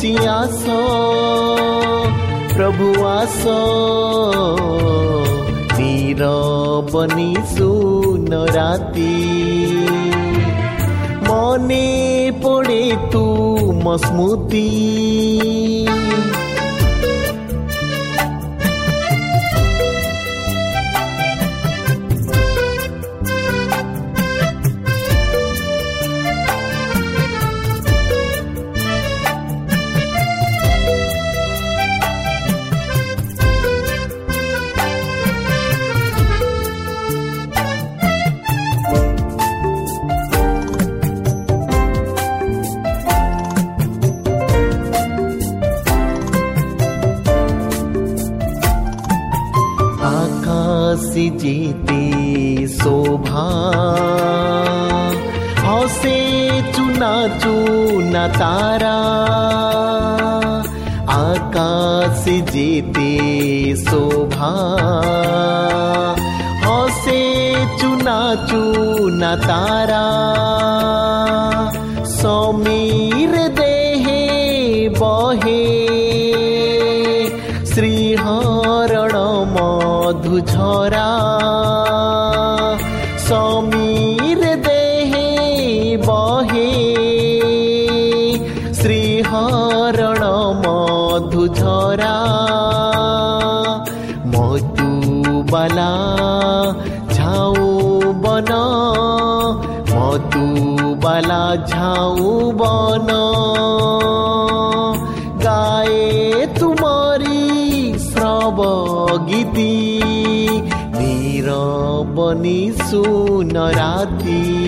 चियासो प्रभु आसो चिर बनी सुन राति मने पडे तू मस्मुती चून तारा आकाश जीते शोभा। हसे चुना चूना तारा समीर देहे बहे। श्रीहरण मधुझरा गीती। धीर बनिसो सुन राति।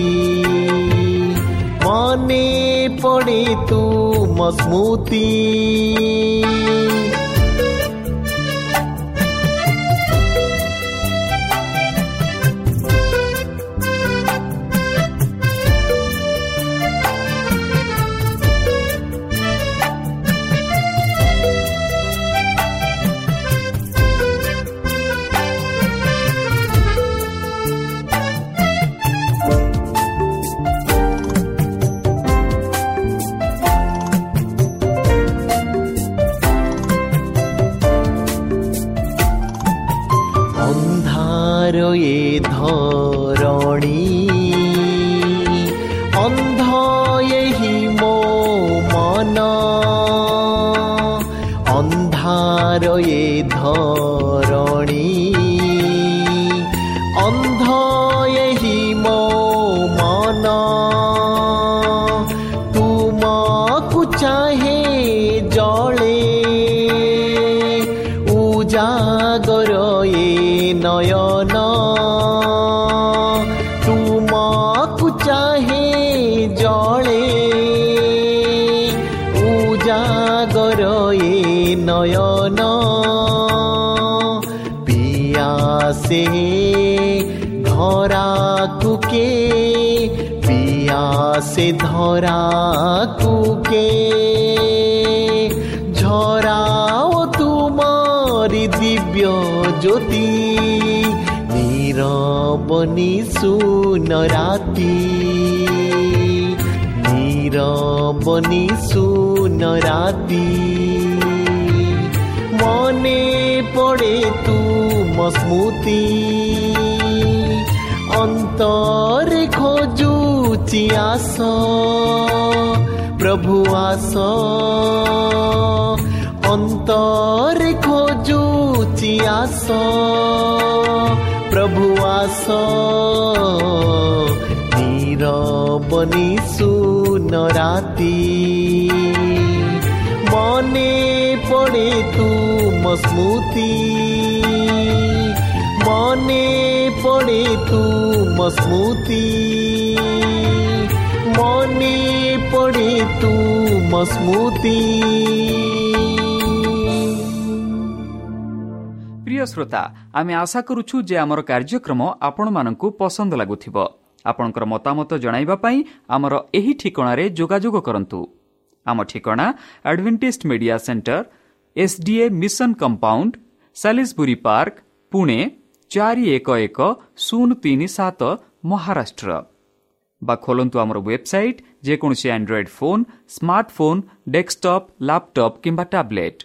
मने पढे तु मस्मुती हमारो ये धाम সে ধরা কুকে ঝরাও তোমার দিব্য জ্যোতি নীরবনি সুন রাতি নীরবনি সুন রাতি মনে পড়ে তুম স্মৃতি অন্তরে খোঁজু আস প্রভু আস অন্তরে খোঁজুচি আস প্রভু আস নীরবনি সুনরাতি মনে পড়ে তুম স্মৃতি মনে পড়ে তুম স্মৃতি रितू मस्मूती प्रिय श्रोता हामी आशा करूछु जे हमर कार्यक्रम आपन मानको पसंद लागुथिबो आपनकर मतामत जणाइबा पई हमर एही ठिकणारे जोगाजोग करन्तु हमर ठिकणा Adventist media centre SD mission compound Salisbury park Pune 411037 Maharashtra ବା ଖୋଲନ୍ତୁ ଆମର ୱେବସାଇଟ୍ ଯେକୌଣସି android phone smartphone desktop laptop କିମ୍ବା ଟ୍ୟାବ୍ଲେଟ୍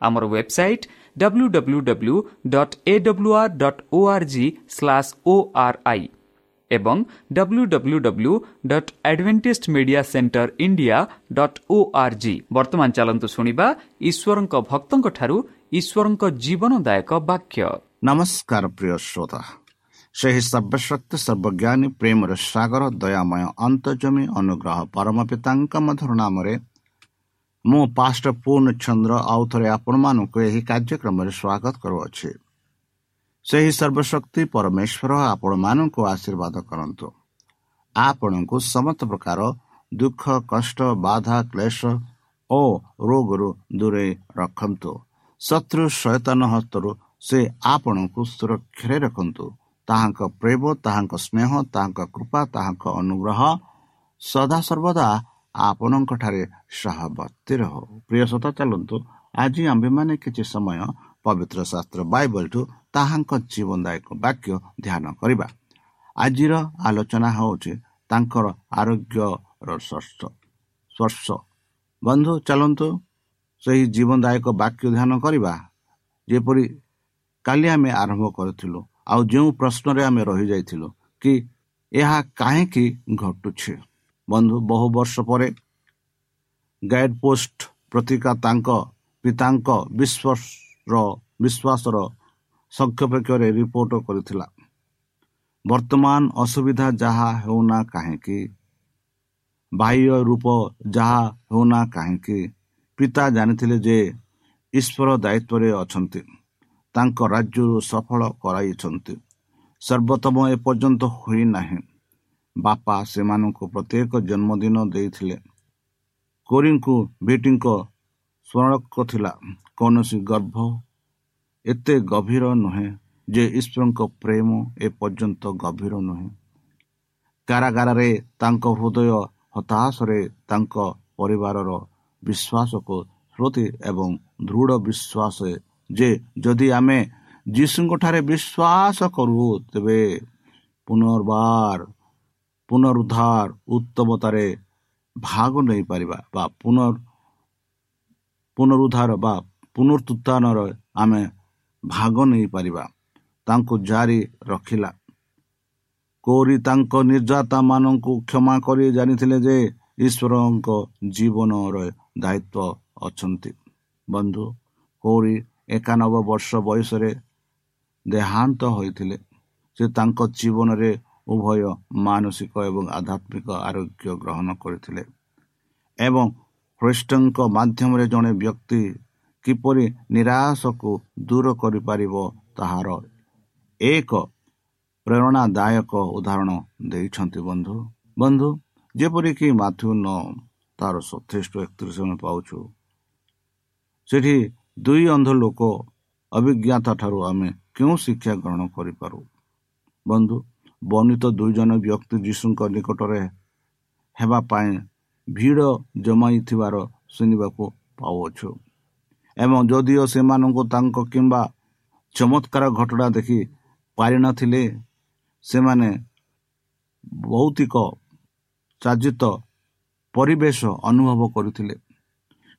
ଆମର website W W W dot A W R dot O R G slash O R I ଏବଂ W W W dot Adventist media centre India dot O R G ବର୍ତ୍ତମାନ ଚାଲନ୍ତୁ ଶୁଣିବା ଈଶ୍ୱରଙ୍କ ଭକ୍ତଙ୍କଠାରୁ ଈଶ୍ୱରଙ୍କ ଜୀବନଦାୟକ ବାକ୍ୟ। ନମସ୍କାର ପ୍ରିୟ ଶ୍ରୋତା। ସେହି ସର୍ବଶକ୍ତି ସର୍ବଜ୍ଞାନୀ ପ୍ରେମର ସାଗର ଦୟାମୟ ଅନ୍ତର୍ଜମୀ ଅନୁଗ୍ରହ ପରମ ପିତାଙ୍କ ମଧୁର ନାମରେ ମୁଁ ପାଷ୍ଟ ପୂର୍ଣ୍ଣ ଚନ୍ଦ୍ର ଆଉ ଥରେ ଆପଣମାନଙ୍କୁ ଏହି କାର୍ଯ୍ୟକ୍ରମରେ ସ୍ୱାଗତ କରୁଅଛି। ସେହି ସର୍ବଶକ୍ତି ପରମେଶ୍ୱର ଆପଣମାନଙ୍କୁ ଆଶୀର୍ବାଦ କରନ୍ତୁ। ଆପଣଙ୍କୁ ସମସ୍ତ ପ୍ରକାର ଦୁଃଖ କଷ୍ଟ ବାଧା କ୍ଲେଶ ଓ ରୋଗରୁ ଦୂରେଇ ରଖନ୍ତୁ। ଶତ୍ରୁ ସଚେତନ ହସ୍ତରୁ ସେ ଆପଣଙ୍କୁ ସୁରକ୍ଷାରେ ରଖନ୍ତୁ। ତାହାଙ୍କ ପ୍ରେମ ତାହାଙ୍କ ସ୍ନେହ ତାହାଙ୍କ କୃପା ତାହାଙ୍କ ଅନୁଗ୍ରହ ସଦାସର୍ବଦା ଆପଣଙ୍କଠାରେ ସହବର୍ତ୍ତୀ ରହୁ। ପ୍ରିୟ ସତା ଚାଲନ୍ତୁ। ଆଜି ଆମ୍ଭେମାନେ କିଛି ସମୟ ପବିତ୍ର ଶାସ୍ତ୍ର ବାଇବଲଠୁ ତାହାଙ୍କ ଜୀବନଦାୟକ ବାକ୍ୟ ଧ୍ୟାନ କରିବା। ଆଜିର ଆଲୋଚନା ହେଉଛି ତାଙ୍କର ଆରୋଗ୍ୟର ସ୍ପର୍ଶ। ବନ୍ଧୁ ଚାଲନ୍ତୁ ସେହି ଜୀବନଦାୟକ ବାକ୍ୟ ଧ୍ୟାନ କରିବା। ଯେପରି କାଲି ଆମେ ଆରମ୍ଭ କରିଥିଲୁ ଆଉ ଯେଉଁ ପ୍ରଶ୍ନରେ ଆମେ ରହିଯାଇଥିଲୁ କି ଏହା କାହିଁକି ଘଟୁଛି? ବନ୍ଧୁ ବହୁ ବର୍ଷ ପରେ ଗାଇଡ୍ ପୋଷ୍ଟ ପ୍ରତିକା ତାଙ୍କ ପିତାଙ୍କ ବିଶ୍ୱାସର ବିଶ୍ୱାସର ସଂକ୍ଷେପକ୍ଷରେ ରିପୋର୍ଟ କରିଥିଲା। ବର୍ତ୍ତମାନ ଅସୁବିଧା ଯାହା ହେଉନା କାହିଁକି? ବାହ୍ୟ ରୂପ ଯାହା ହେଉନା କାହିଁକି? ପିତା ଜାଣିଥିଲେ ଯେ ଈଶ୍ୱର ଦାୟିତ୍ୱରେ ଅଛନ୍ତି। ତାଙ୍କ ରାଜ୍ୟରୁ ସଫଳ କରାଇଛନ୍ତି। ସର୍ବୋତ୍ତମ ଏପର୍ଯ୍ୟନ୍ତ ହୋଇନାହିଁ ବାପା ସେମାନଙ୍କୁ ପ୍ରତ୍ୟେକ ଜନ୍ମଦିନ ଦେଇଥିଲେ। କୋରିଙ୍କୁ ବିଟିଙ୍କ ସ୍ମରଣକ ଥିଲା। କୌଣସି ଗର୍ଭ ଏତେ ଗଭୀର ନୁହେଁ ଯେ ଈଶ୍ୱରଙ୍କ ପ୍ରେମ ଏପର୍ଯ୍ୟନ୍ତ ଗଭୀର ନୁହେଁ। କାରାଗାରରେ ତାଙ୍କ ହୃଦୟ ହତାଶରେ ତାଙ୍କ ପରିବାରର ବିଶ୍ୱାସକୁ ସ୍ମୃତି ଏବଂ ଦୃଢ଼ ବିଶ୍ୱାସ ଯେ ଯଦି ଆମେ ଯୀଶୁଙ୍କଠାରେ ବିଶ୍ୱାସ କରୁ ତେବେ ପୁନର୍ବାର ପୁନରୁଦ୍ଧାର ଉତ୍ତମତାରେ ଭାଗ ନେଇପାରିବା ବା ପୁନର୍ ପୁନରୁଦ୍ଧାର ବା ପୁନରୁତ୍ଥାନର ଆମେ ଭାଗ ନେଇପାରିବା ତାଙ୍କୁ ଜାରି ରଖିଲା। କୌରି ତାଙ୍କ ନିର୍ଯାତା ମାନଙ୍କୁ କ୍ଷମା କରି ଜାଣିଥିଲେ ଯେ ଈଶ୍ୱରଙ୍କ ଜୀବନର ଦାୟିତ୍ୱ ଅଛନ୍ତି। ବନ୍ଧୁ କୌରି ଏକାନବେ ବର୍ଷ ବୟସରେ ଦେହାନ୍ତ ହୋଇଥିଲେ। ସେ ତାଙ୍କ ଜୀବନରେ ଉଭୟ ମାନସିକ ଏବଂ ଆଧ୍ୟାତ୍ମିକ ଆରୋଗ୍ୟ ଗ୍ରହଣ କରିଥିଲେ ଏବଂ ଖ୍ରୀଷ୍ଟଙ୍କ ମାଧ୍ୟମରେ ଜଣେ ବ୍ୟକ୍ତି କିପରି ନିରାଶକୁ ଦୂର କରିପାରିବ ତାହାର ଏକ ପ୍ରେରଣାଦାୟକ ଉଦାହରଣ ଦେଇଛନ୍ତି ବନ୍ଧୁ। ବନ୍ଧୁ ଯେପରିକି ମାଥ୍ୟୁ ନ ତାର ସତେଇଶ ଏକତିରିଶ ଆମେ ପାଉଛୁ ସେଠି ଦୁଇ ଅନ୍ଧ ଲୋକ ଅଭିଜ୍ଞତା ଠାରୁ ଆମେ କେଉଁ ଶିକ୍ଷା ଗ୍ରହଣ କରିପାରୁ? ବନ୍ଧୁ ବର୍ଣ୍ଣିତ ଦୁଇ ଜଣ ବ୍ୟକ୍ତି ଯୀଶୁଙ୍କ ନିକଟରେ ହେବା ପାଇଁ ଭିଡ଼ ଜମାଇଥିବାର ଶୁଣିବାକୁ ପାଉଅଛୁ। ଏବଂ ଯଦିଓ ସେମାନଙ୍କୁ ତାଙ୍କ କିମ୍ବା ଚମତ୍କାର ଘଟଣା ଦେଖି ପାରିନଥିଲେ ସେମାନେ ଭୌତିକ ଚାଜିତ ପରିବେଶ ଅନୁଭବ କରୁଥିଲେ।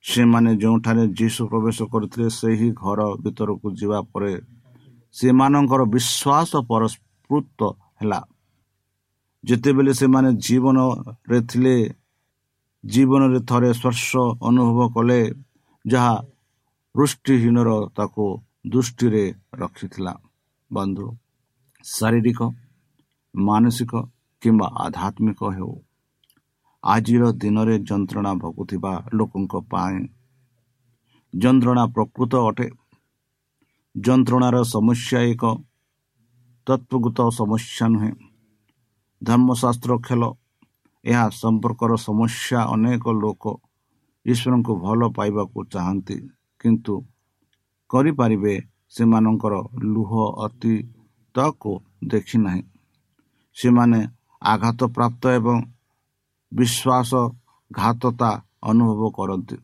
ସେମାନେ ଯେଉଁଠାରେ ଯୀଶୁ ପ୍ରବେଶ କରିଥିଲେ ସେହି ଘର ଭିତରକୁ ଯିବା ପରେ ସେମାନଙ୍କର ବିଶ୍ୱାସ ପରସ୍ପୃତ ହେଲା। ଯେତେବେଳେ ସେମାନେ ଜୀବନରେ ଥିଲେ ଜୀବନରେ ଥରେ ସ୍ପର୍ଶ ଅନୁଭବ କଲେ ଯାହା ପୃଷ୍ଟିହୀନର ତାକୁ ଦୃଷ୍ଟିରେ ରଖିଥିଲା। ବନ୍ଧୁ ଶାରୀରିକ ମାନସିକ କିମ୍ବା ଆଧ୍ୟାତ୍ମିକ ହେଉ ଆଜିର ଦିନରେ ଯନ୍ତ୍ରଣା ଭୋଗୁଥିବା ଲୋକଙ୍କ ପାଇଁ। ଯନ୍ତ୍ରଣା ପ୍ରକୃତ ଅଟେ। ଯନ୍ତ୍ରଣାର ସମସ୍ୟା ଏକ ତତ୍ଵଗତ ସମସ୍ୟା ନୁହେଁ। ଧର୍ମଶାସ୍ତ୍ର ଖେଳ ଏହା ସମ୍ପର୍କର ସମସ୍ୟା ଅନେକ ଲୋକ ଈଶ୍ୱରଙ୍କୁ ଭଲ ପାଇବାକୁ ଚାହାନ୍ତି କିନ୍ତୁ କରିପାରିବେ ସେମାନଙ୍କର ଲୁହ ଅତୀତକୁ ଦେଖି ନାହିଁ। ସେମାନେ ଆଘାତ ପ୍ରାପ୍ତ ଏବଂ ବିଶ୍ୱାସଘାତତା ଅନୁଭବ କରନ୍ତି।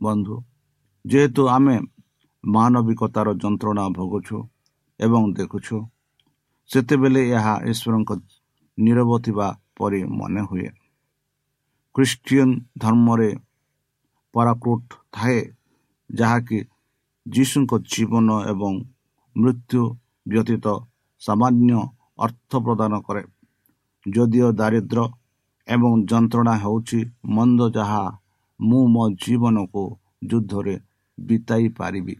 ବନ୍ଧୁ ଯେହେତୁ ଆମେ ମାନବିକତାର ଯନ୍ତ୍ରଣା ଭୋଗୁଛୁ ଏବଂ ଦେଖୁଛୁ ସେତେବେଳେ ଏହା ଈଶ୍ୱରଙ୍କ ନିରବ ଥିବା ପରି ମନେ ହୁଏ ଖ୍ରୀଷ୍ଟିଆନ ଧର୍ମରେ ପରାକୃଟ ଥାଏ ଯାହାକି ଯୀଶୁଙ୍କ ଜୀବନ ଏବଂ ମୃତ୍ୟୁ ବ୍ୟତୀତ ସାମାନ୍ୟ ଅର୍ଥ ପ୍ରଦାନ କରେ। ଯଦିଓ ଦାରିଦ୍ର୍ୟ ଏବଂ ଯନ୍ତ୍ରଣା ହେଉଛି ମନ୍ଦ ଯାହା ମୁଁ ମୋ ଜୀବନକୁ ଯୁଦ୍ଧରେ ବିତାଇ ପାରିବି।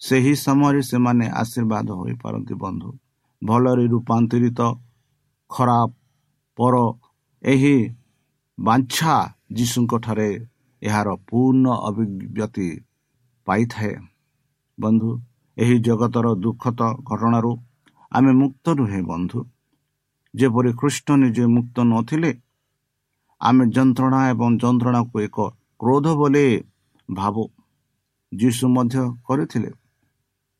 ସେହି ସମୟରେ ସେମାନେ ଆଶୀର୍ବାଦ ହୋଇପାରନ୍ତି ବନ୍ଧୁ। ଭଲରେ ରୂପାନ୍ତରିତ ଖରାପ ପର ଏହି ବାଞ୍ଛା ଯୀଶୁଙ୍କଠାରେ ଏହାର ପୂର୍ଣ୍ଣ ଅଭିବ୍ୟକ୍ତି ପାଇଥାଏ। ବନ୍ଧୁ ଏହି ଜଗତର ଦୁଃଖଦ ଘଟଣାରୁ ଆମେ ମୁକ୍ତ ନୁହେଁ ବନ୍ଧୁ। ଯେପରି ଖ୍ରୀଷ୍ଟ ନିଜେ ମୁକ୍ତ ନଥିଲେ ଆମେ ଯନ୍ତ୍ରଣା ଏବଂ ଯନ୍ତ୍ରଣାକୁ ଏକ କ୍ରୋଧ ବୋଲି ଭାବୁ ଯୀଶୁ ମଧ୍ୟ କରିଥିଲେ।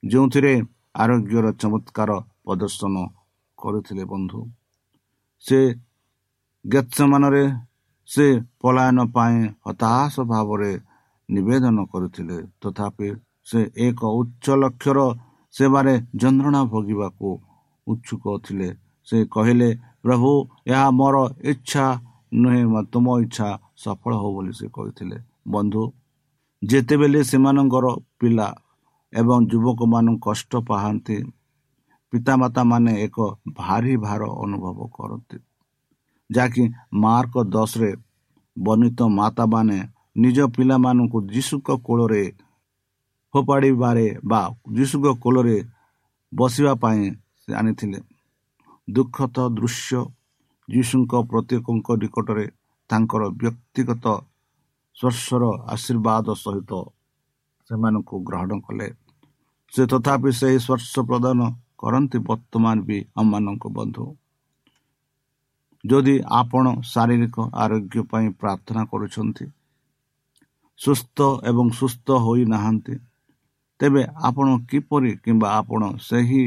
ଯେଉଁଥିରେ ଆରୋଗ୍ୟର ଚମତ୍କାର ପ୍ରଦର୍ଶନ କରୁଥିଲେ ବନ୍ଧୁ। ସେ ଗେତ୍ସମାନରେ ସେ ପଳାୟନ ପାଇଁ ହତାଶ ଭାବରେ ନିବେଦନ କରିଥିଲେ। ତଥାପି ସେ ଏକ ଉଚ୍ଚ ଲକ୍ଷ୍ୟର ସେବାରେ ଯନ୍ତ୍ରଣା ଭୋଗିବାକୁ ଉତ୍ସୁକ ଥିଲେ। ସେ କହିଲେ ପ୍ରଭୁ ଏହା ମୋର ଇଚ୍ଛା ନୁହେଁ ତୁମ ଇଚ୍ଛା ସଫଳ ହଉ ବୋଲି ସେ କହିଥିଲେ। ବନ୍ଧୁ ଯେତେବେଳେ ସେମାନଙ୍କର ପିଲା ଏବଂ ଯୁବକମାନଙ୍କୁ କଷ୍ଟ ପାଆନ୍ତି ପିତାମାତା ମାନେ ଏକ ଭାରି ଭାର ଅନୁଭବ କରନ୍ତି। ଯାହାକି ମାର୍କ ଦଶରେ ବର୍ଣ୍ଣିତ ମାତାମାନେ ନିଜ ପିଲାମାନଙ୍କୁ ଯୀଶୁଙ୍କ କୋଳରେ ଫୋପାଡ଼ିବାରେ ବା ଯୀଶୁଙ୍କ କୋଳରେ ବସିବା ପାଇଁ ଆଣିଥିଲେ। ଦୁଃଖତ ଦୃଶ୍ୟ ଯୀଶୁଙ୍କ ପ୍ରତ୍ୟେକଙ୍କ ନିକଟରେ ତାଙ୍କର ବ୍ୟକ୍ତିଗତ ସ୍ପର୍ଶର ଆଶୀର୍ବାଦ ସହିତ ସେମାନଙ୍କୁ ଗ୍ରହଣ କଲେ। ସେ ତଥାପି ସେହି ସ୍ପର୍ଶ ପ୍ରଦାନ କରନ୍ତି ବର୍ତ୍ତମାନ ବି ଆମମାନଙ୍କ ବନ୍ଧୁ। ଯଦି ଆପଣ ଶାରୀରିକ ଆରୋଗ୍ୟ ପାଇଁ ପ୍ରାର୍ଥନା କରୁଛନ୍ତି ସୁସ୍ଥ ଏବଂ ସୁସ୍ଥ ହୋଇନାହାନ୍ତି ତେବେ ଆପଣ କିପରି କିମ୍ବା ଆପଣ ସେହି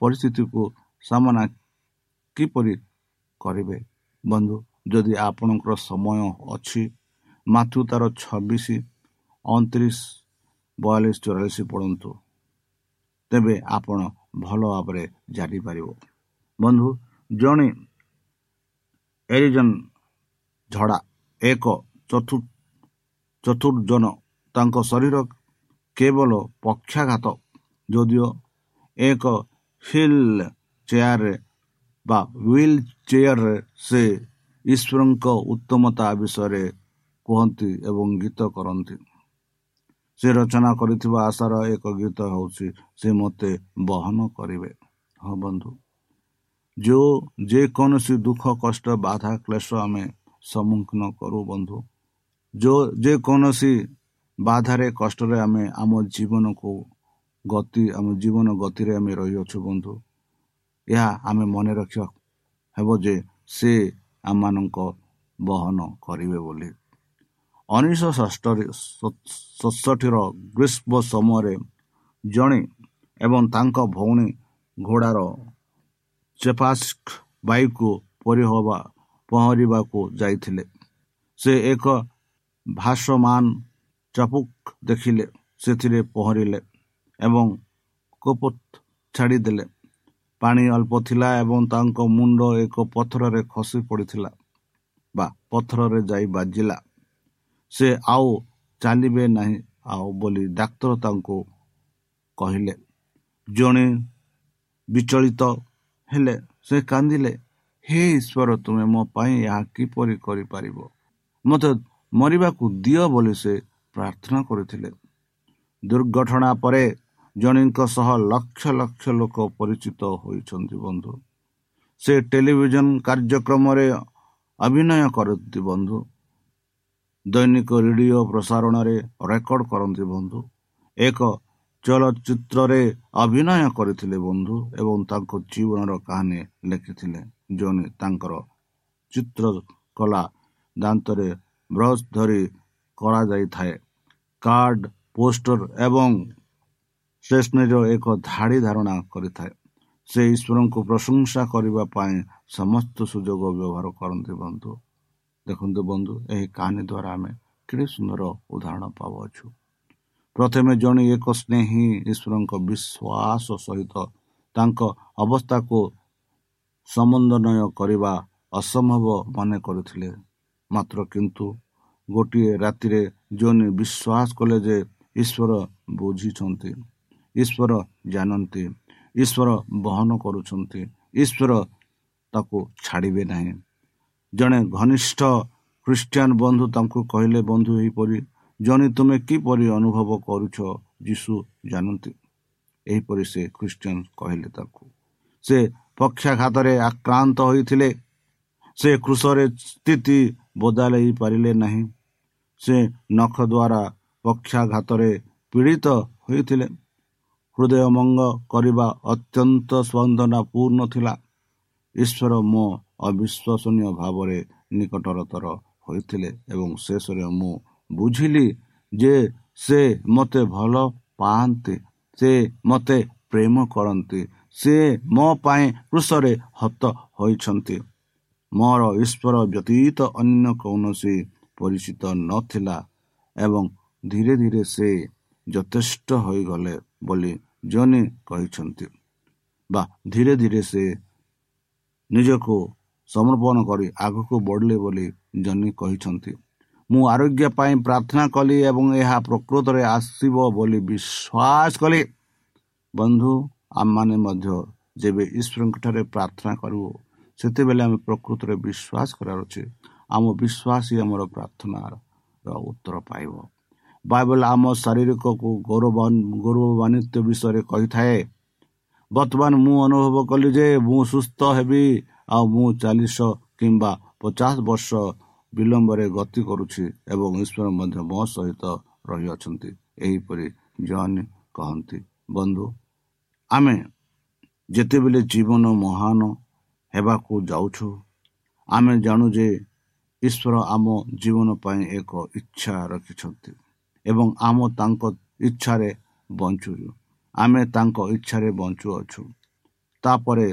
ପରିସ୍ଥିତିକୁ ସାମନା କିପରି କରିବେ। ବନ୍ଧୁ ଯଦି ଆପଣଙ୍କର ସମୟ ଅଛି ମାଥୁ ତାର ଛବିଶ ଅଣତିରିଶ ବୟାଳିଶ ଚଉରାଳିଶ ପଢ଼ନ୍ତୁ। ତେବେ ଆପଣ ଭଲ ଭାବରେ ଜାଣିପାରିବ। ବନ୍ଧୁ ଜଣେ ଏରିଜନ ଝଡ଼ା ଏକ ଚତୁ ଚତୁର୍ଜନ ତାଙ୍କ ଶରୀର କେବଳ ପକ୍ଷାଘାତ ଯଦିଓ ଏକ ହିଲ୍ ଚେୟାରରେ ବା ହ୍ୱିଲ୍ ଚେୟାରରେ ସେ ଈଶ୍ୱରଙ୍କ ଉତ୍ତମତା ବିଷୟରେ କୁହନ୍ତି ଏବଂ ଗୀତ କରନ୍ତି ସେ ରଚନା କରିଥିବା ଆଶାର ଏକ ଗୀତ ହେଉଛି ସେ ମୋତେ ବହନ କରିବେ। ହଁ ବନ୍ଧୁ ଯେଉଁ ଯେକୌଣସି ଦୁଃଖ କଷ୍ଟ ବାଧା କ୍ଲେଶ ଆମେ ସମ୍ମୁଖୀନ କରୁ ବନ୍ଧୁ। ଯେଉଁ ଯେକୌଣସି ବାଧାରେ କଷ୍ଟରେ ଆମେ ଆମ ଜୀବନକୁ ଗତି ଆମ ଜୀବନ ଗତିରେ ଆମେ ରହିଅଛୁ ବନ୍ଧୁ। ଏହା ଆମେ ମନେ ରଖିବା ହେବ ଯେ ସେ ଆମମାନଙ୍କ ବହନ କରିବେ ବୋଲି। ଉଣେଇଶହ ଷଷ୍ଠରେ ସତଷଠିର ଗ୍ରୀଷ୍ମ ସମୟରେ ଜଣେ ଏବଂ ତାଙ୍କ ଭଉଣୀ ଘୋଡ଼ାର ଚେପାସ୍କ ବାୟୁକୁ ପରିହବା ପହଁରିବାକୁ ଯାଇଥିଲେ। ସେ ଏକ ଭାସମାନ ଚାପୁକ ଦେଖିଲେ ସେଥିରେ ପହଁରିଲେ ଏବଂ କୋପତ ଛାଡ଼ିଦେଲେ। ପାଣି ଅଳ୍ପ ଥିଲା ଏବଂ ତାଙ୍କ ମୁଣ୍ଡ ଏକ ପଥରରେ ଖସି ପଡ଼ିଥିଲା ବା ପଥରରେ ଯାଇ ବାଜିଲା। ସେ ଆଉ ଚାଲିବେ ନାହିଁ ଆଉ ବୋଲି ଡାକ୍ତର ତାଙ୍କୁ କହିଲେ। ଜଣେ ବିଚଳିତ ହେଲେ ସେ କାନ୍ଦିଲେ ହେ ଈଶ୍ୱର ତୁମେ ମୋ ପାଇଁ ଏହା କିପରି କରିପାରିବ? ମୋତେ ମରିବାକୁ ଦିଅ ବୋଲି ସେ ପ୍ରାର୍ଥନା କରିଥିଲେ। ଦୁର୍ଘଟଣା ପରେ ଜଣଙ୍କ ସହ ଲକ୍ଷ ଲକ୍ଷ ଲୋକ ପରିଚିତ ହୋଇଛନ୍ତି ବନ୍ଧୁ। ସେ ଟେଲିଭିଜନ କାର୍ଯ୍ୟକ୍ରମରେ ଅଭିନୟ କରନ୍ତି ବନ୍ଧୁ। ଦୈନିକ ରେଡ଼ିଓ ପ୍ରସାରଣରେ ରେକର୍ଡ କରନ୍ତି ବନ୍ଧୁ। ଏକ ଚଳଚ୍ଚିତ୍ରରେ ଅଭିନୟ କରିଥିଲେ ବନ୍ଧୁ ଏବଂ ତାଙ୍କ ଜୀବନର କାହାଣୀ ଲେଖିଥିଲେ। ଜଣେ ତାଙ୍କର ଚିତ୍ରକଲା ଦାନ୍ତରେ ବ୍ରସ୍ ଧରି କରାଯାଇଥାଏ। କାର୍ଡ ପୋଷ୍ଟର ଏବଂ ଷ୍ଟେସନାରୀର ଏକ ଧାଡ଼ି ଧାରଣା କରିଥାଏ। ସେ ଈଶ୍ୱରଙ୍କୁ ପ୍ରଶଂସା କରିବା ପାଇଁ ସମସ୍ତ ସୁଯୋଗ ବ୍ୟବହାର କରନ୍ତି ବନ୍ଧୁ। ଦେଖନ୍ତୁ ବନ୍ଧୁ ଏହି କାହାଣୀ ଦ୍ୱାରା ଆମେ କେତେ ସୁନ୍ଦର ଉଦାହରଣ ପାଉଅଛୁ। ପ୍ରଥମେ ଜଣେ ଏକ ସ୍ନେହୀ ଈଶ୍ୱରଙ୍କ ବିଶ୍ୱାସ ସହିତ ତାଙ୍କ ଅବସ୍ଥାକୁ ସମନ୍ୱୟ କରିବା ଅସମ୍ଭବ ମନେ କରୁଥିଲେ। ମାତ୍ର କିନ୍ତୁ ଗୋଟିଏ ରାତିରେ ଜଣେ ବିଶ୍ୱାସ କଲେ ଯେ ଈଶ୍ୱର ବୁଝିଛନ୍ତି। ଈଶ୍ୱର ଜାଣନ୍ତି ଈଶ୍ୱର ବହନ କରୁଛନ୍ତି ଈଶ୍ୱର ତାକୁ ଛାଡ଼ିବେ ନାହିଁ। ଜଣେ ଘନିଷ୍ଠ ଖ୍ରୀଷ୍ଟିଆନ ବନ୍ଧୁ ତାଙ୍କୁ କହିଲେ ବନ୍ଧୁ ଏହିପରି ଜଣେ ତୁମେ କିପରି ଅନୁଭବ କରୁଛ? ଯୀଶୁ ଜାଣନ୍ତି। ଏହିପରି ସେ ଖ୍ରୀଷ୍ଟିଆନ କହିଲେ ତାକୁ। ସେ ପକ୍ଷାଘାତରେ ଆକ୍ରାନ୍ତ ହୋଇଥିଲେ। ସେ କୃଷରେ ସ୍ଥିତି ବଦଳାଇ ପାରିଲେ ନାହିଁ। ସେ ନଖ ଦ୍ୱାରା ପକ୍ଷାଘାତରେ ପୀଡ଼ିତ ହୋଇଥିଲେ। ହୃଦୟମଙ୍ଗ କରିବା ଅତ୍ୟନ୍ତ ସ୍ପନ୍ଦନାପୂର୍ଣ୍ଣ ଥିଲା ଈଶ୍ୱର ମୋ ଅବିଶ୍ୱସନୀୟ ଭାବରେ ନିକଟରତର ହୋଇଥିଲେ ଏବଂ ଶେଷରେ ମୁଁ ବୁଝିଲି ଯେ ସେ ମୋତେ ଭଲ ପାଆନ୍ତି ସେ ମୋତେ ପ୍ରେମ କରନ୍ତି ସେ ମୋ ପାଇଁ କୃଷରେ ହତ ହୋଇଛନ୍ତି। ମୋର ଈଶ୍ୱର ବ୍ୟତୀତ ଅନ୍ୟ କୌଣସି ପରିଚିତ ନଥିଲା ଏବଂ ଧୀରେ ଧୀରେ ସେ ଯଥେଷ୍ଟ ହୋଇଗଲେ ବୋଲି ଜଣେ କହିଛନ୍ତି ବା ଧୀରେ ଧୀରେ ସେ ନିଜକୁ ସମର୍ପଣ କରି ଆଗକୁ ବଢ଼ିଲେ ବୋଲି ଜନି କହିଛନ୍ତି। ମୁଁ ଆରୋଗ୍ୟ ପାଇଁ ପ୍ରାର୍ଥନା କଲି ଏବଂ ଏହା ପ୍ରକୃତରେ ଆସିବ ବୋଲି ବିଶ୍ୱାସ କଲି। ବନ୍ଧୁ ଆମମାନେ ମଧ୍ୟ ଯେବେ ଈଶ୍ୱରଙ୍କଠାରେ ପ୍ରାର୍ଥନା କରିବୁ ସେତେବେଳେ ଆମେ ପ୍ରକୃତରେ ବିଶ୍ୱାସ କରିବାର ଅଛି ଆମ ବିଶ୍ୱାସ ହିଁ ଆମର ପ୍ରାର୍ଥନାର ଉତ୍ତର ପାଇବ। ବାଇବଲ ଆମ ଶାରୀରିକକୁ ଗୌରବ ଗୌରବାନ୍ୱିତ ବିଷୟରେ କହିଥାଏ। ବର୍ତ୍ତମାନ ମୁଁ ଅନୁଭବ କଲି ଯେ ମୁଁ ସୁସ୍ଥ ହେବି ଆଉ ମୁଁ ଚାଳିଶ କିମ୍ବା ପଚାଶ ବର୍ଷ ବିଳମ୍ବରେ ଗତି କରୁଛି ଏବଂ ଈଶ୍ୱର ମଧ୍ୟ ମୋ ସହିତ ରହିଅଛନ୍ତି। ଏହିପରି ଜନ୍ କହନ୍ତି ବନ୍ଧୁ ଆମେ ଯେତେବେଳେ ଜୀବନ ମହାନ ହେବାକୁ ଯାଉଛୁ ଆମେ ଜାଣୁ ଯେ ଈଶ୍ୱର ଆମ ଜୀବନ ପାଇଁ ଏକ ଇଚ୍ଛା ରଖିଛନ୍ତି। ଏବଂ ଆମ ତାଙ୍କ ଇଚ୍ଛାରେ ବଞ୍ଚୁଛୁ। ଆମେ ତାଙ୍କ ଇଚ୍ଛାରେ ବଞ୍ଚୁଅଛୁ ତାପରେ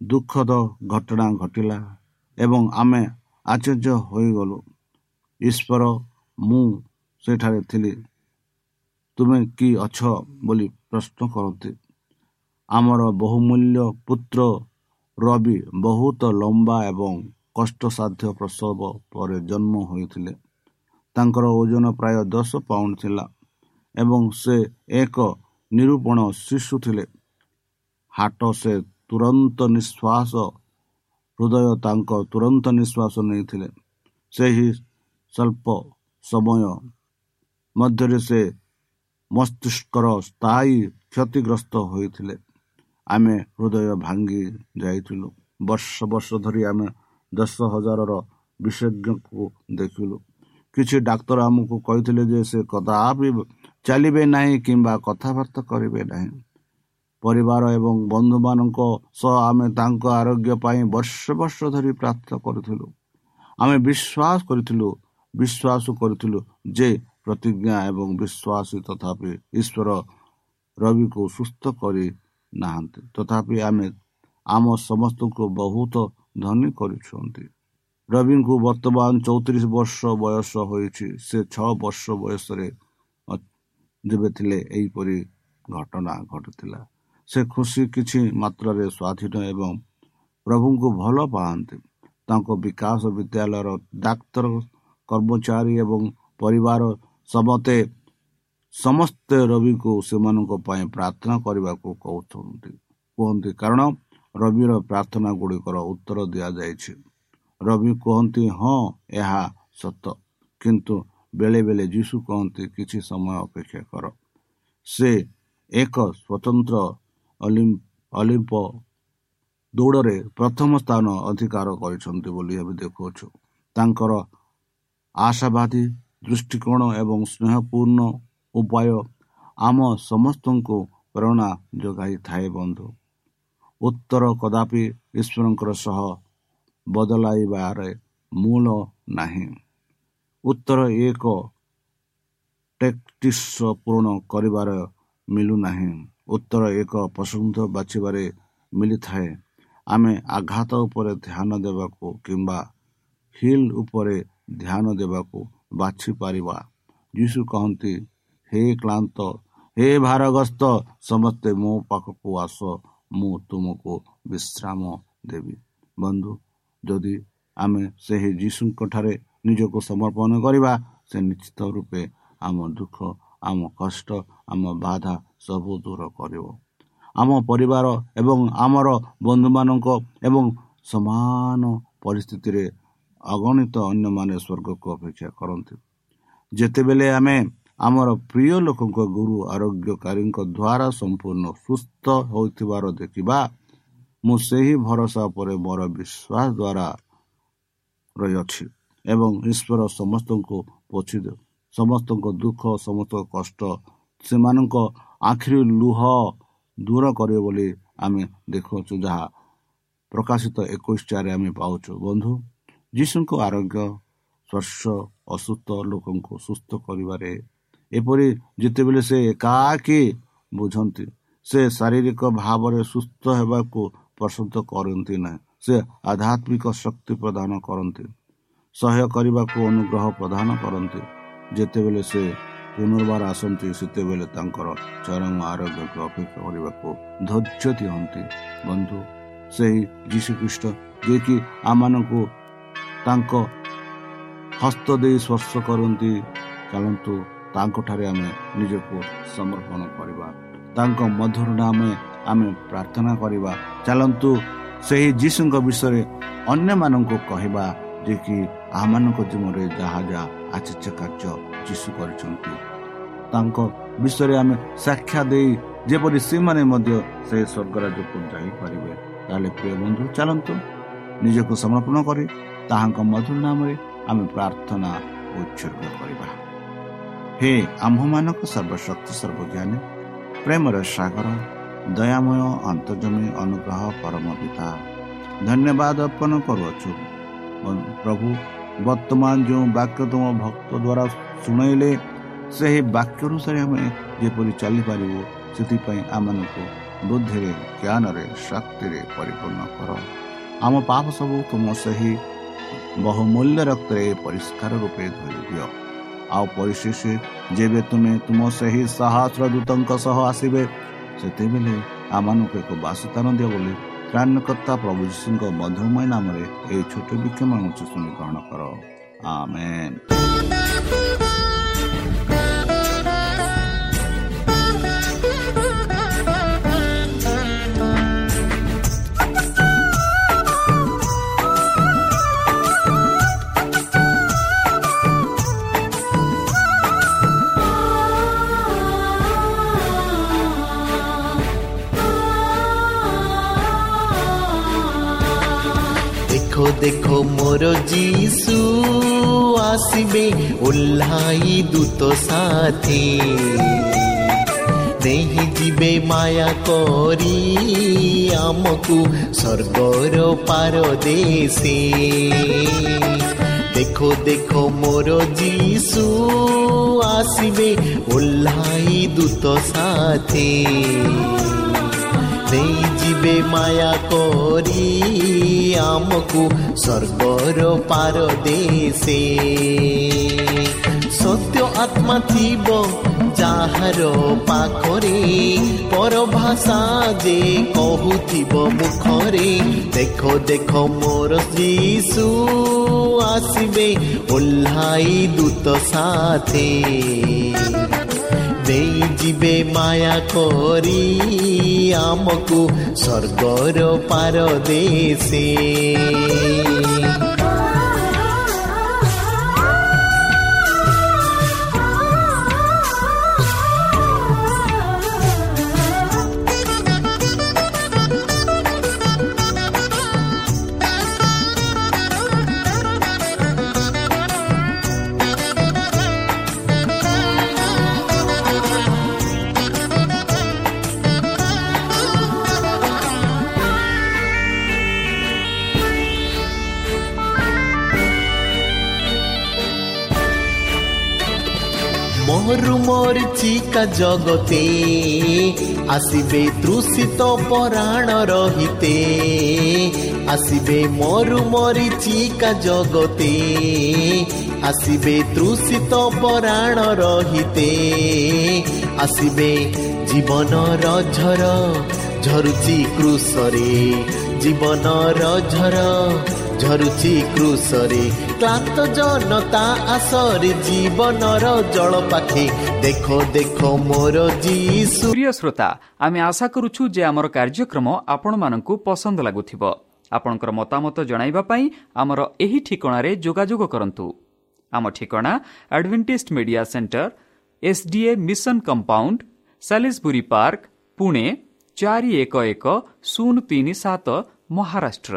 ଦୁଃଖଦ ଘଟଣା ଘଟିଲା ଏବଂ ଆମେ ଆଶ୍ଚର୍ଯ୍ୟ ହୋଇଗଲୁ। ଈଶ୍ୱର ମୁଁ ସେଠାରେ ଥିଲି। ତୁମେ କି ଅଛ ବୋଲି ପ୍ରଶ୍ନ କରନ୍ତି। ଆମର ବହୁମୂଲ୍ୟ ପୁତ୍ର ରବି ବହୁତ ଲମ୍ବା ଏବଂ କଷ୍ଟସାଧ୍ୟ ପ୍ରସବ ପରେ ଜନ୍ମ ହୋଇଥିଲେ। ତାଙ୍କର ଓଜନ ପ୍ରାୟ ଦଶ ପାଉଣ୍ଡ ଥିଲା ଏବଂ ସେ ଏକ ନିରୂପଣ ଶିଶୁ ଥିଲେ। ହାଟ ସେ ତୁରନ୍ତ ନିଶ୍ୱାସ ହୃଦୟ ତାଙ୍କ ତୁରନ୍ତ ନିଶ୍ୱାସ ନେଇଥିଲେ। ସେହି ସ୍ୱଳ୍ପ ସମୟ ମଧ୍ୟରେ ସେ ମସ୍ତିଷ୍କର ସ୍ଥାୟୀ କ୍ଷତିଗ୍ରସ୍ତ ହୋଇଥିଲେ। ଆମେ ହୃଦୟ ଭାଙ୍ଗି ଯାଇଥିଲୁ। ବର୍ଷ ବର୍ଷ ଧରି ଆମେ ଦଶ ହଜାରର ବିଶେଷଜ୍ଞକୁ ଦେଖିଲୁ। କିଛି ଡାକ୍ତର ଆମକୁ କହିଥିଲେ ଯେ ସେ କଦାପି ଚାଲିବେ ନାହିଁ କିମ୍ବା କଥାବାର୍ତ୍ତା କରିବେ ନାହିଁ ପରିବାର ଏବଂ ବନ୍ଧୁମାନଙ୍କ ସହ ଆମେ ତାଙ୍କ ଆରୋଗ୍ୟ ପାଇଁ ବର୍ଷ ବର୍ଷ ଧରି ପ୍ରାର୍ଥନା କରୁଥିଲୁ ଆମେ ବିଶ୍ୱାସ କରିଥିଲୁ ବିଶ୍ୱାସ କରିଥିଲୁ ଯେ ପ୍ରତିଜ୍ଞା ଏବଂ ବିଶ୍ୱାସ ତଥାପି ଈଶ୍ୱର ରବିକୁ ସୁସ୍ଥ କରି ନାହାନ୍ତି ତଥାପି ଆମେ ଆମ ସମସ୍ତଙ୍କୁ ବହୁତ ଧନୀ କରୁଛନ୍ତି ରବିଙ୍କୁ ବର୍ତ୍ତମାନ ଚଉତିରିଶ ବର୍ଷ ବୟସ ହୋଇଛି ସେ ଛଅ ବର୍ଷ ବୟସରେ ଯେବେ ଥିଲେ ଏହିପରି ଘଟଣା ଘଟୁଥିଲା ସେ ଖୁସି କିଛି ମାତ୍ରାରେ ସ୍ୱାଧୀନ ଏବଂ ପ୍ରଭୁଙ୍କୁ ଭଲ ପାଆନ୍ତି ତାଙ୍କ ବିକାଶ ବିଦ୍ୟାଳୟର ଡାକ୍ତର କର୍ମଚାରୀ ଏବଂ ପରିବାର ସମସ୍ତେ ସମସ୍ତେ ରବିକୁ ସେମାନଙ୍କ ପାଇଁ ପ୍ରାର୍ଥନା କରିବାକୁ କହୁଛନ୍ତି। କୁହନ୍ତି କାରଣ ରବିର ପ୍ରାର୍ଥନା ଗୁଡ଼ିକର ଉତ୍ତର ଦିଆଯାଇଛି। ରବି କୁହନ୍ତି ହଁ ଏହା ସତ। କିନ୍ତୁ ବେଳେ ବେଳେ ଯୀଶୁ କହନ୍ତି କିଛି ସମୟ ଅପେକ୍ଷା କର। ସେ ଏକ ସ୍ୱତନ୍ତ୍ର ଅଲିମ୍ପ ଦୌଡ଼ରେ ପ୍ରଥମ ସ୍ଥାନ ଅଧିକାର କରିଛନ୍ତି ବୋଲି ଏବେ ଦେଖୁଅଛୁ। ତାଙ୍କର ଆଶାବାଦୀ ଦୃଷ୍ଟିକୋଣ ଏବଂ ସ୍ନେହପୂର୍ଣ୍ଣ ଉପାୟ ଆମ ସମସ୍ତଙ୍କୁ ପ୍ରେରଣା ଯୋଗାଇଥାଏ ବନ୍ଧୁ। ଉତ୍ତର କଦାପି ଈଶ୍ୱରଙ୍କର ସହ ବଦଳାଇବାରେ ମୂଳ ନାହିଁ। ଉତ୍ତର ଏକ ଟେକ୍ଟିସ୍ ପୂରଣ କରିବାର ମିଳୁନାହିଁ। ଉତ୍ତର ଏକ ପସନ୍ଦ ବାଛିବାରେ ମିଳିଥାଏ। ଆମେ ଆଘାତ ଉପରେ ଧ୍ୟାନ ଦେବାକୁ କିମ୍ବା ହିଲ୍ ଉପରେ ଧ୍ୟାନ ଦେବାକୁ ବାଛିପାରିବା। ଯୀଶୁ କହନ୍ତି ହେ କ୍ଳାନ୍ତ ହେ ଭାରଗ୍ରସ୍ତ ସମସ୍ତେ ମୋ ପାଖକୁ ଆସ ମୁଁ ତୁମକୁ ବିଶ୍ରାମ ଦେବି। ବନ୍ଧୁ ଯଦି ଆମେ ସେହି ଯୀଶୁଙ୍କଠାରେ ନିଜକୁ ସମର୍ପଣ କରିବା ସେ ନିଶ୍ଚିତ ରୂପେ ଆମ ଦୁଃଖ ଆମ କଷ୍ଟ ଆମ ବାଧା ସବୁ ଦୂର କରିବ। ଆମ ପରିବାର ଏବଂ ଆମର ବନ୍ଧୁମାନଙ୍କ ଏବଂ ସମାନ ପରିସ୍ଥିତିରେ ଅଗଣିତ ଅନ୍ୟମାନେ ସ୍ୱର୍ଗକୁ ଅପେକ୍ଷା କରନ୍ତି। ଯେତେବେଳେ ଆମେ ଆମର ପ୍ରିୟ ଲୋକଙ୍କ ଗୁରୁ ଆରୋଗ୍ୟକାରୀଙ୍କ ଦ୍ୱାରା ସମ୍ପୂର୍ଣ୍ଣ ସୁସ୍ଥ ହୋଇଥିବାର ଦେଖିବା ମୁଁ ସେହି ଭରସା ଉପରେ ମୋର ବିଶ୍ୱାସ ଦ୍ୱାରା ରହିଅଛି ଏବଂ ଈଶ୍ୱର ସମସ୍ତଙ୍କୁ ପୋଛି ସମସ୍ତଙ୍କ ଦୁଃଖ ସମସ୍ତ କଷ୍ଟ ସେମାନଙ୍କ ଆଖିରୁ ଲୁହ ଦୂର କରିବ ବୋଲି ଆମେ ଦେଖୁଅଛୁ ଯାହା ପ୍ରକାଶିତ ଏକୋଇଶ ଚାରି ଆମେ ପାଉଛୁ। ବନ୍ଧୁ ଯୀଶୁଙ୍କ ଆରୋଗ୍ୟ ସ୍ପର୍ଶ ଅସୁସ୍ଥ ଲୋକଙ୍କୁ ସୁସ୍ଥ କରିବାରେ ଏପରି ଯେତେବେଳେ ସେ ଏକାକି ବୁଝନ୍ତି ସେ ଶାରୀରିକ ଭାବରେ ସୁସ୍ଥ ହେବାକୁ ପସନ୍ଦ କରନ୍ତି ନାହିଁ ସେ ଆଧ୍ୟାତ୍ମିକ ଶକ୍ତି ପ୍ରଦାନ କରନ୍ତି। ସହାୟ କରିବାକୁ ଅନୁଗ୍ରହ ପ୍ରଦାନ କରନ୍ତି। ଯେତେବେଳେ ସେ ପୁନର୍ବାର ଆସନ୍ତି ସେତେବେଳେ ତାଙ୍କର ଚରମ ଆରୋଗ୍ୟକୁ ଅପେକ୍ଷା କରିବାକୁ ଧୈର୍ଯ୍ୟ ଦିଅନ୍ତି। ବନ୍ଧୁ ସେହି ଯୀଶୁଖ୍ରୀଷ୍ଟ ଯିଏକି ଆମମାନଙ୍କୁ ତାଙ୍କ ହସ୍ତ ଦେଇ ସ୍ପର୍ଶ କରନ୍ତି ଚାଲନ୍ତୁ ତାଙ୍କଠାରେ ଆମେ ନିଜକୁ ସମର୍ପଣ କରିବା। ତାଙ୍କ ମଧୁର ନାମେ ଆମେ ପ୍ରାର୍ଥନା କରିବା ଚାଲନ୍ତୁ ସେହି ଯୀଶୁଙ୍କ ବିଷୟରେ ଅନ୍ୟମାନଙ୍କୁ କହିବା ଯେ କି ଆମମାନଙ୍କ ଜୀବନରେ ଯାହା ଯାହା ଆଚର୍ଯ୍ୟ କାର୍ଯ୍ୟ ଯୀଶୁ କରିଛନ୍ତି। ତାଙ୍କ ବିଷୟରେ ଆମେ ସାକ୍ଷା ଦେଇ ଯେପରି ସେମାନେ ମଧ୍ୟ ସେ ସ୍ୱର୍ଗରାଜ୍ୟକୁ ଯାଇପାରିବେ ତାହେଲେ ପ୍ରିୟ ବନ୍ଧୁ ଚାଲନ୍ତୁ ନିଜକୁ ସମର୍ପଣ କରି ତାହାଙ୍କ ମଧୁର ନାମରେ ଆମେ ପ୍ରାର୍ଥନା ଉତ୍ସର୍ଗ କରିବା। ହେ ଆମ୍ଭମାନଙ୍କ ସର୍ବଶକ୍ତି ସର୍ବଜ୍ଞାନୀ ପ୍ରେମର ସାଗର ଦୟାମୟ ଅନ୍ତର୍ଜମୀ ଅନୁଗ୍ରହ ପରମ ପିତା। ଧନ୍ୟବାଦ ଅର୍ପଣ କରୁଅଛୁ। ପ୍ରଭୁ ବର୍ତ୍ତମାନ ଯେଉଁ ବାକ୍ୟ ତୁମ ଭକ୍ତ ଦ୍ୱାରା ଶୁଣାଇଲେ ସେହି ବାକ୍ୟ ଅନୁସାରେ ଆମେ ଯେପରି ଚାଲିପାରିବୁ ସେଥିପାଇଁ ଆମମାନଙ୍କୁ ବୁଦ୍ଧିରେ ଜ୍ଞାନରେ ଶକ୍ତିରେ ପରିପୂର୍ଣ୍ଣ କର। ଆମ ପାପ ସବୁ ତୁମ ସେହି ବହୁମୂଲ୍ୟ ରକ୍ତରେ ପରିଷ୍କାର ରୂପେ ଧରି ଦିଅ ଆଉ ପରିଶେଷ ଯେବେ ତୁମେ ତୁମ ସେହି ସାହସର ଦୂତଙ୍କ ସହ ଆସିବେ ସେତେବେଳେ ଆମମାନଙ୍କୁ ଏକ ବାସସ୍ଥାନ ଦିଅ ବୋଲି ତ୍ରାଣକର୍ତ୍ତା ପ୍ରଭୁ ଯୀଶୁଙ୍କ ମଧୁମୟ ନାମରେ ଏହି ଛୋଟ ବିକ୍ଷମ ଶୁଣି ଗ୍ରହଣ କର। ଆମେନ୍। ଓହ୍ଲାଇ ଦୂତ ସାଥୀ ନେଇ ଯିବେ ମାୟା କରି ଆମକୁ ସ୍ୱର୍ଗର ପାର ଦେଶେ ଦେଖ ଦେଖ ମୋର ଯୀଶୁ ଆସିବେ ଓହ୍ଲାଇ ଦୂତ ସାଥେ ନେଇଯିବେ ମାୟା କରି ଆମକୁ ସ୍ୱର୍ଗର ପାର ଦେଶେ ସତ୍ୟ ଆତ୍ମା ଥିବ ଯାହାର ପାଖରେ ପର ଭାଷା ଯେ କହୁଥିବ ମୁଖରେ ଦେଖ ଦେଖ ମୋର ଯୀଶୁ ଆସିବେ ଓହ୍ଲାଇ ଦୂତ ସାଥେ ନେଇଯିବେ ମାୟା କରି ଆମକୁ ସ୍ୱର୍ଗର ପାର মরু মরিচিকা জগতে আসিবে তৃষিত পরাণ রহিতে আসিবে মরু মরিচিকা জগতে আসিবে তৃষিত পরাণ রহিতে আসিবে জীবনর ঝর ঝরুচি কৃষরে জীবনর ঝর ଝରୁଛି କୃଷରେ। କ୍ଲାନ୍ତ ଜନତା ଆସରେ ଜୀବନର ଜଳ ପାଖେ। ଦେଖ ଦେଖ ମୋର ଯୀଶୁ। ପ୍ରିୟ ଶ୍ରୋତା ଆମେ ଆଶା କରୁଛୁ ଯେ ଆମର କାର୍ଯ୍ୟକ୍ରମ ଆପଣମାନଙ୍କୁ ପସନ୍ଦ ଲାଗୁଥିବ। ଆପଣଙ୍କର ମତାମତ ଜଣାଇବା ପାଇଁ ଆମର ଏହି ଠିକଣାରେ ଯୋଗାଯୋଗ କରନ୍ତୁ। ଆମ ଠିକଣା Adventist media centre SDA mission compound Salisbury park Pune ଚାରି ଏକ ଏକ ଶୂନ ତିନି ସାତ Maharashtra.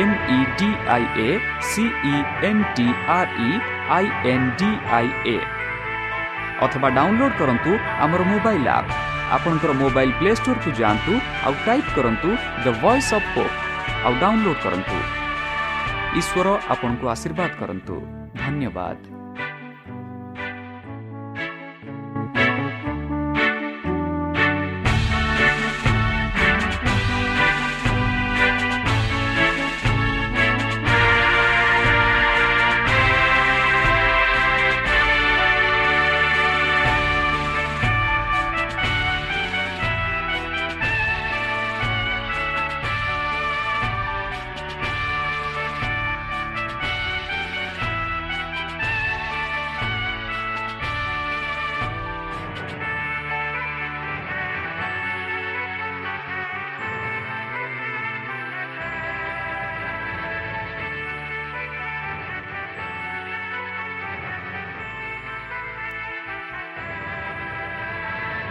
M E D I A C E N T R E I N D I A ଅଥବା ଡାଉନଲୋଡ୍ କରନ୍ତୁ ଆମର ମୋବାଇଲ୍ ଆପ୍ ଆପଣଙ୍କର ମୋବାଇଲ୍ ପ୍ଲେ ଷ୍ଟୋରକୁ ଯାଆନ୍ତୁ ଆଉ ଟାଇପ୍ କରନ୍ତୁ ଦ ଭଏସ୍ ଅଫ୍ ହୋପ୍ ଆଉ ଡାଉନଲୋଡ୍ କରନ୍ତୁ ଈଶ୍ୱର ଆପଣଙ୍କୁ ଆଶୀର୍ବାଦ କରନ୍ତୁ ଧନ୍ୟବାଦ